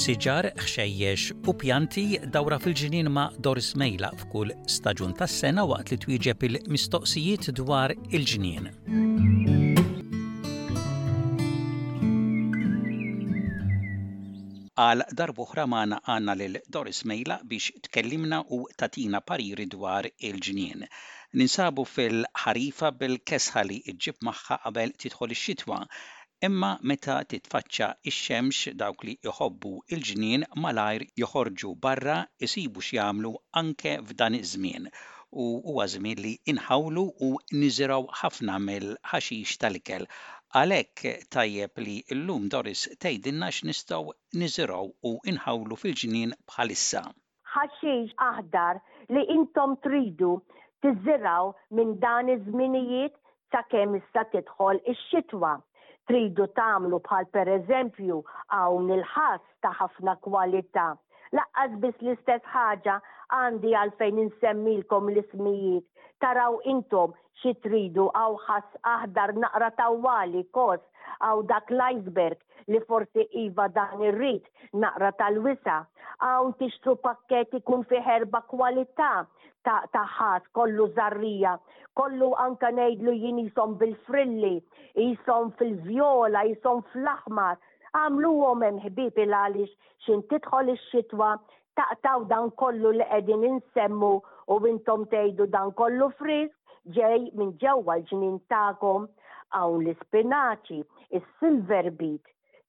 Siġar, ħxejjex u pjanti dawra fil-ġnien ma' Doris Mejla f'kull staġun tas-sena waqt li twieġeb il-mistoqsijiet dwar il-ġnien. Għal darb'oħra magħna għandna lil Doris Mejla biex tkellimna u tagħtina pariri dwar il-ġnien. Ninsabu fil-ħarifa bil-kesħa li ġġib magħha qabel tidħol ix-xitwa. Imma meta titfaċċa x-xemx dawk li jħobbu l-ġnien malajr joħorġu barra jsibu x'jagħmlu anke f'dan iż-żmien. u huwa żmien li nħawlu u niżirgħu ħafna mill-ħaxix tal-ikel. Għalhekk tajjeb li llum Doris tgħidilna x'nistgħu niżirgħu u nħawlu fil-ġnien bħalissa. Ħaxix aħdar li intom tridu tiżirgħu minn dan iż-żminijiet sakemm issa tidħol ix-xitwa. Tridu tagħmlu bħal pereżempju hawn il-ħass ta' ħafna kwalità. Laqqas biss l-istess ħaġa għandi għalfejn insemmilkom l-ismijiet. Taraw intom xi tridu hawn ħass aħdar naqra tawwali kos, hawn dak l-iceberg li forsi iva dan irrid naqra tal-wisa'. Hawn tixtru pakkett ikun fih erba' kwalità ta' taħħas, kollu żarrija, kollu anka ngħidlu jien jisom bil-frilli, jisom fil-vjola, jisom fl-aħmar. Għamluhom hemm ħbib il għaliex x'in tidħol ix-xitwa taqtaw dan kollu li qegħdin insemmu u intom tgħidu dan kollu frisk ġej minn ġewwa l-ġnien tagħkom. Hawn l-ispinaċi, is-silver beet,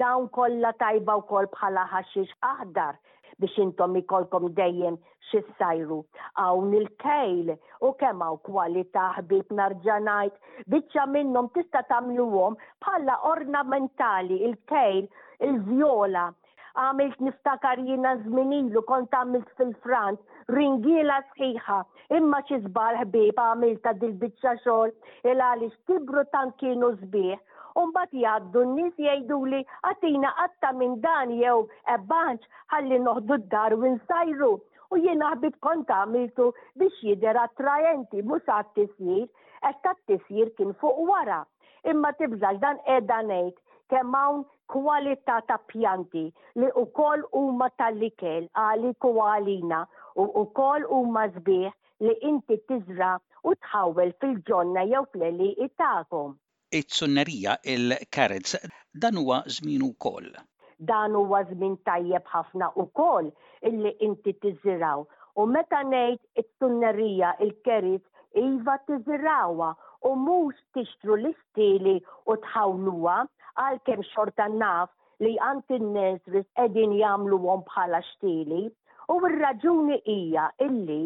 Dawn kollha tajba wkoll bħala ħaxix aħdar biex intom ikollkom dejjem xi ssajru. Hawn il-kejl u kemm hawn kwalità ħbieb nerġa' ngħid, biċċa minnhom tista' tagħmluhom bħala ornamentali, il-kejl, il-vjola. Għamilt niftakar jiena żmien ilu kont għamilt fil-frant ringiela sħiħa imma xi żball ħbieb għamiltha dil-biċċa xogħol il għaliex kibru tant kienu sbieħ U mbagħad jgħaddu n-nies jgħiduli għatina qatta minn dan jew ebbanċ ħalli noħdu d-dar u nsajru. U jien aħbit kont għamiltu biex jidher attraenti mhux għat-tisjir, għax tat-tisjir kien fuq wara. Imma tibżax dan qiegħda ngħid kemm hawn kwalità ta' pjanti li wkoll huma tal-ikel għalik u għalina u wkoll huma sbieħ li inti tiżra' u tħawwel fil-ġonna jew fl-għelieqi tagħkom. It-Tsunnerija, il-Carrots, Dan huwa żmienu wkoll. Dan huwa żmien tajjeb ħafna wkoll illi inti tiżirgħu. U meta ngħid it-tsunnerija, il-carrots, iva tiżirgħuha u mhux tixtru l-istieli u tħawluha, għalkemm xorta naf li għand in-nurseries qegħdin jagħmluhom bħala xtieli. U r-raġuni hija illi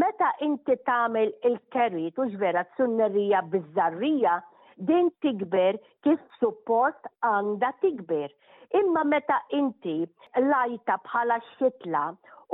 Meta inti tagħmel il-kerit u vera t-sunnerija biż-żarrija, din tikber kif suppost għandha tikber. Imma meta inti qlajtha bħala xitla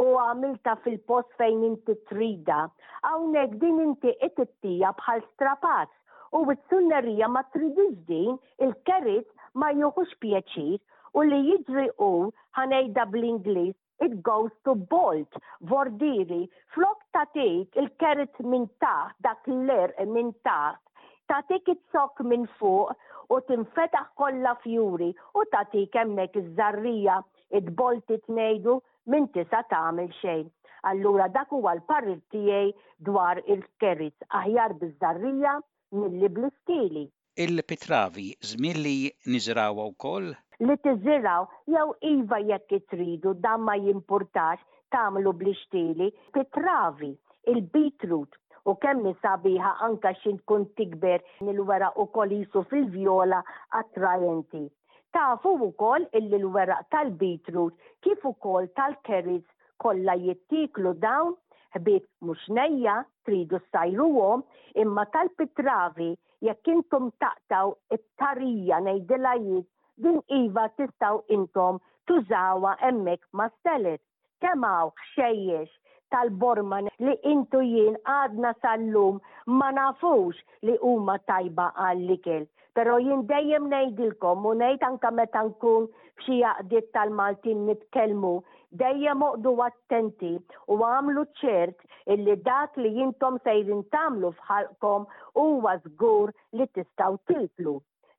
u għamiltha fil-post fejn inti tridha, hawnhekk din inti qed ittija bħal strapazz u t-sunnerija ma tridhiex din, il-kerit ma jieħux pjaċir u li jiġri hu, ħa ngħidha bl-Ingliż, it goes to bolt, vordiri, flok tatik il-kert minn taħt, dak l-erq minn taħt, tatik it-sok minn fuq u tinfetaħ kollha fjuri u tatik hemmhekk iż-żarrija, it-bolti tnejdu minn tisa' tagħmel xejn. Allura dak huwa l-parir tiegħi dwar il-kerits, aħjar biż-żarrija milli bl-istili. Il-pitravi, żmien li niżrgħuha wkoll? Li tiżirgħu, jew iva jekk tridu, dan ma jimpurtax, tagħmlu bl-ixtieli, pitravi, il-beetroot, u kemm hi sabiħa anke x'int tkun tikber il-weraq ukoll qisu fil-vjola attraenti. Tafu wkoll illi l-weraq tal-beetroot kif ukoll tal-carrots kollha jittieklu dawn, ħbieb mhux nejja, tridu ssajruhom, imma tal-pitravi Jekk intom taqtgħu t-tarija ngħidilha jien din iva tistgħu intom tużawha hemmhekk ma' Stellit. Kemm hawn ħxejjex tal-Borman li intu jien għadna sal-lum ma nafux li huma tajba għall-ikel. Però jien dejjem ngħidilkom u ngħid anke meta nkun F'xi għaqdiet tal-Maltin nitkellmu, dejjem oqgħdu attenti u agħmlu ċert illi dak li intom sejrin tagħmlu f'ħalqkom huwa żgur li tistgħu tilflu.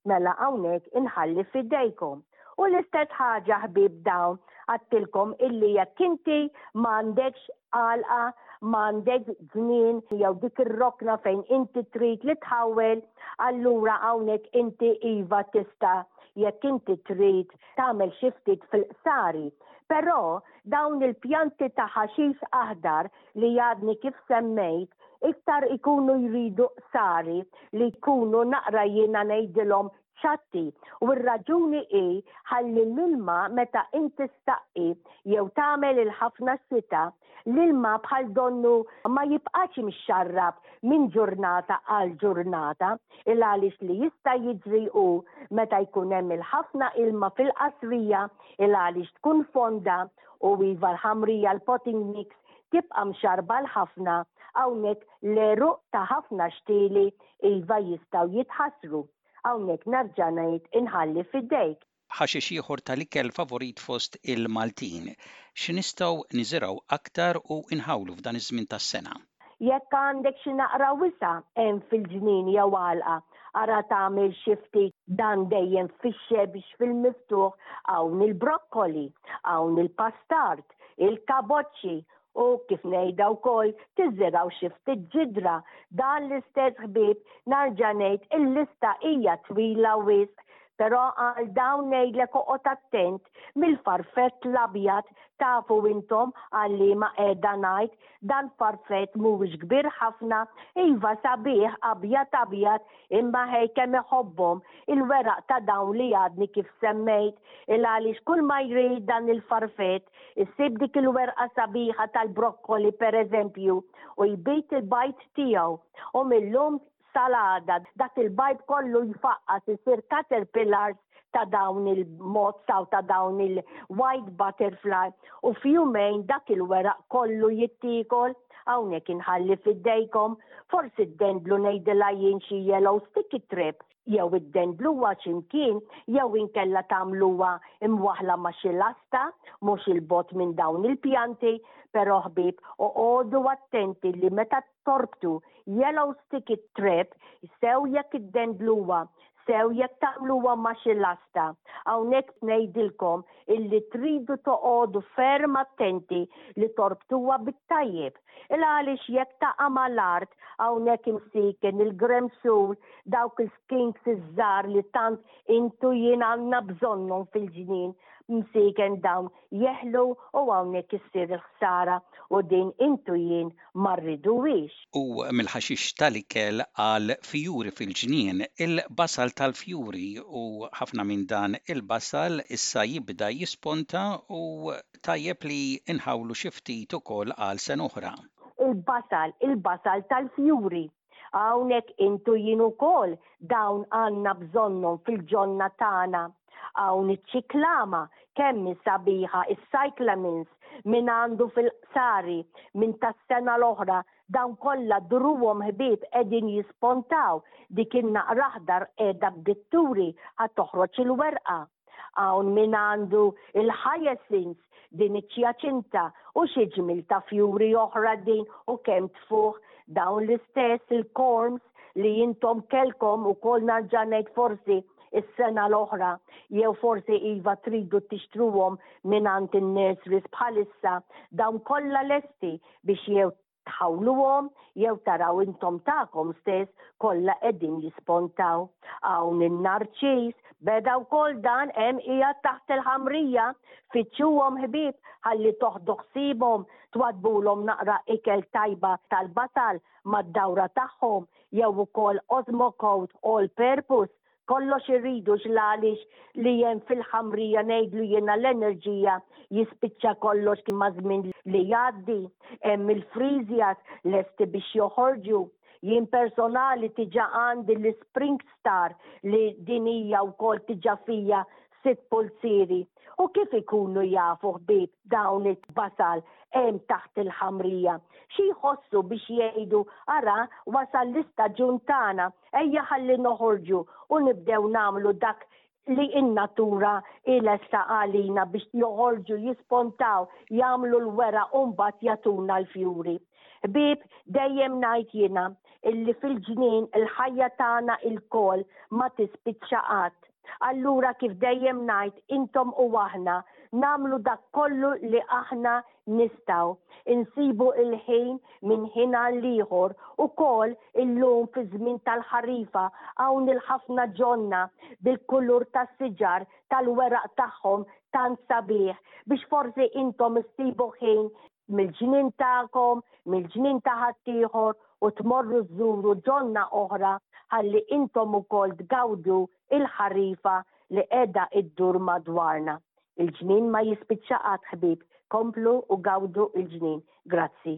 Mela hawnhekk inħalli f'idejkom. U l-istess ħaġa ħbieb dawn għedtilkom illi jekk inti ma għandekx għalqa m'għandek żmien jew dik ir-rokna fejn inti trid li tħawwel, allura hawnhekk inti iva tista' jekk inti trid tagħmel xi ftit fil-qsari. Però dawn il-pjanti ta' ħaxix aħdar li għadni kif semmejt iktar ikunu jridu qsari li jkunu naqra jiena ngħidilhom ċatti u r-raġuni hi ħalli l-ilma meta inti staqqi jew tagħmel il-ħafna xita, l-ilma bħal donnu ma jibqax imxarrab minn ġurnata għal ġurnata, il-għaliex li jista' jiġri hu meta jkun hemm il-ħafna ilma fil-qasrija il-għaliex tkun fonda u iva l-ħamrija l-potting mix tibqa' mxarrba l-ħafna hawnhekk l-għeruq ta' ħafna xtieli iva jistgħu jitħassru. Hawnhekk narġa' ngħid inħalli f'idejk. Ħaxix ieħor tal-ikel favorit fost il-Maltin. X'nistgħu niżirgħu aktar u nħawlu f'dan iż-żmien tas-sena? Jekk għandek xi naqra wisa' hemm fil-ġnien jew għalqa, ara tagħmel xi ftit. Dan dejjem fix-xebx fil-miftuħ, hawn il-brokkoli, hawn il-pastard, il-kaboċċi u kif ngħidha wkoll tiżżeraw xi ftit ġidra dan l-istess ħbieb narġa' ngħid il-lista hija twila wisq però għal dawn ngħidlek oqgħod attent mill-farfett l-abjad tafu intom għal liema qiegħda ngħid dan farfett mhuwiex kbir ħafna iva sabiħ abjad abjad imma ħej kemm iħobbhom il-weraq ta' dawn li għadni kif semmejt il għaliex kull ma jrid dan il-farfett Issib dik il-werqa sabiħa tal-brokkoli pereżempju u jbid il-bajd tiegħu u mil-lum sal-għada dak il-bajd kollu jfaqqas isir caterpillars ta' dawn il-moths aw ta' dawn il-white butterfly u f'jumejn dak il-weraq kollu jittiekol hawnhekk inħalli f'idejkom forsi ddendlu ngħidilha jien xi yellow sticky trip. jew iddendluha xi mkien jew inkella tagħmluha mwaħħla ma' xi lasta mhux 'il bogħod minn dawn il-pjanti, però ħbieb oqogħdu attenti li meta torbtu yellow stickit trap sew jekk iddendluha sew jekk tagħmluha ma' xi lasta. Hawnhekk ngħidilkom illi tridu toqogħdu ferm attenti li torbtuha bit-tajjeb. Illa għaliex jekk taqa' mal-art hawnhekk imsiken il-gremsul dawk il-skinks iż-żgħar li tant int u jien għandna bżonnhom fil-ġnien msiken dawn jeħlu u hawnhekk issir il-ħsara u din int u jien ma rriduhiex. U mill-ħaxix tal-ikel għal fjuri fil-ġnien, il-basal tal-fjuri u ħafna minn dan il-basal issa jibda jisponta u tajjeb li nħawlu xi ftit ukoll għal sena oħra. Il-basal, il-basal tal-fjuri. Hawnhekk int u jien ukoll dawn għandna bżonnhom fil-ġonna tagħna. Hawn iċ-ċiklama, kemm hi sabiħa, is-cyclamens, min għandu fil-qsari, min tas-sena l-oħra, dawn kollha druhom ħbieb qegħdin jispontaw, dik in-naqra aħdar qiegħda bdiet turi ħa toħroġ il-werqa. Hawn min għandu il-hyacinths, din iċ-ċjaċinta u xi ġmiel ta' fjuri oħra din u kemm tfuħ, dawn l-istess il-corms li intom kellkom ukoll narġa' ngħid forsi is-sena l-oħra jew forsi iva tridu tixtruhom mingħand in-nurseries bħalissa, dawn kollha lesti biex jew tħawluhom jew taraw intom tagħkom stess kollha qegħdin jispontaw. Hawn in-narċiż, beda wkoll dan hemm qiegħed taħt il-ħamrija, fittxuhom ħbieb ħalli toħdu ħsiebhom, twaddbulhom naqra ikel tajba tal-batal mad-dawra tagħhom jew ukoll Osmocote All Purpose kollox irridu x'għaliex li hemm fil-ħamrija ngħidlu jiena l-enerġija jispiċċa kollox kien maż-żmien li jgħaddi, hemm il-friżjas lesti biex joħorġu. Jien personali tiġa għandi l-Spring Star li din hija wkoll tiġa fija sitt pulzieri u kif ikunu jafu ħbieb dawn it-tbasal hemm taħt il-ħamrija xi jħossu biex jgħidu ara wasal l-istaġun tagħna Ejja ħalli noħorġu u nibdew nagħmlu dak li n-natura hi lesta għalina biex joħorġu, jispontaw, jagħmlu l-weraq u mbagħad jagħtuna l-fjuri. Ħbieb, dejjem ngħid jiena illi fil-ġnien il-ħajja tagħna lkoll ma tispiċċa qatt. Allura kif dejjem ngħid intom u aħna nagħmlu dak kollu li aħna nistgħu. Insibu l-ħin minn ħin għal ieħor ukoll illum fiż-żmien tal-ħarifa hawn il-ħafna ġonna bil-kulur tas-siġar tal-weraq tagħhom tant sabiħ biex forsi intom issibu ħin mill-ġnien tagħkom, mill-ġnien ta' ħaddieħor u tmorru żżuru donna oħra ħalli intom ukoll tgawdu l-ħarifa li qiegħda ddur madwarna. Il-ġnien ma jispiċċa qatt ħbieb, komplu u gawdu l-ġnien. Grazzi.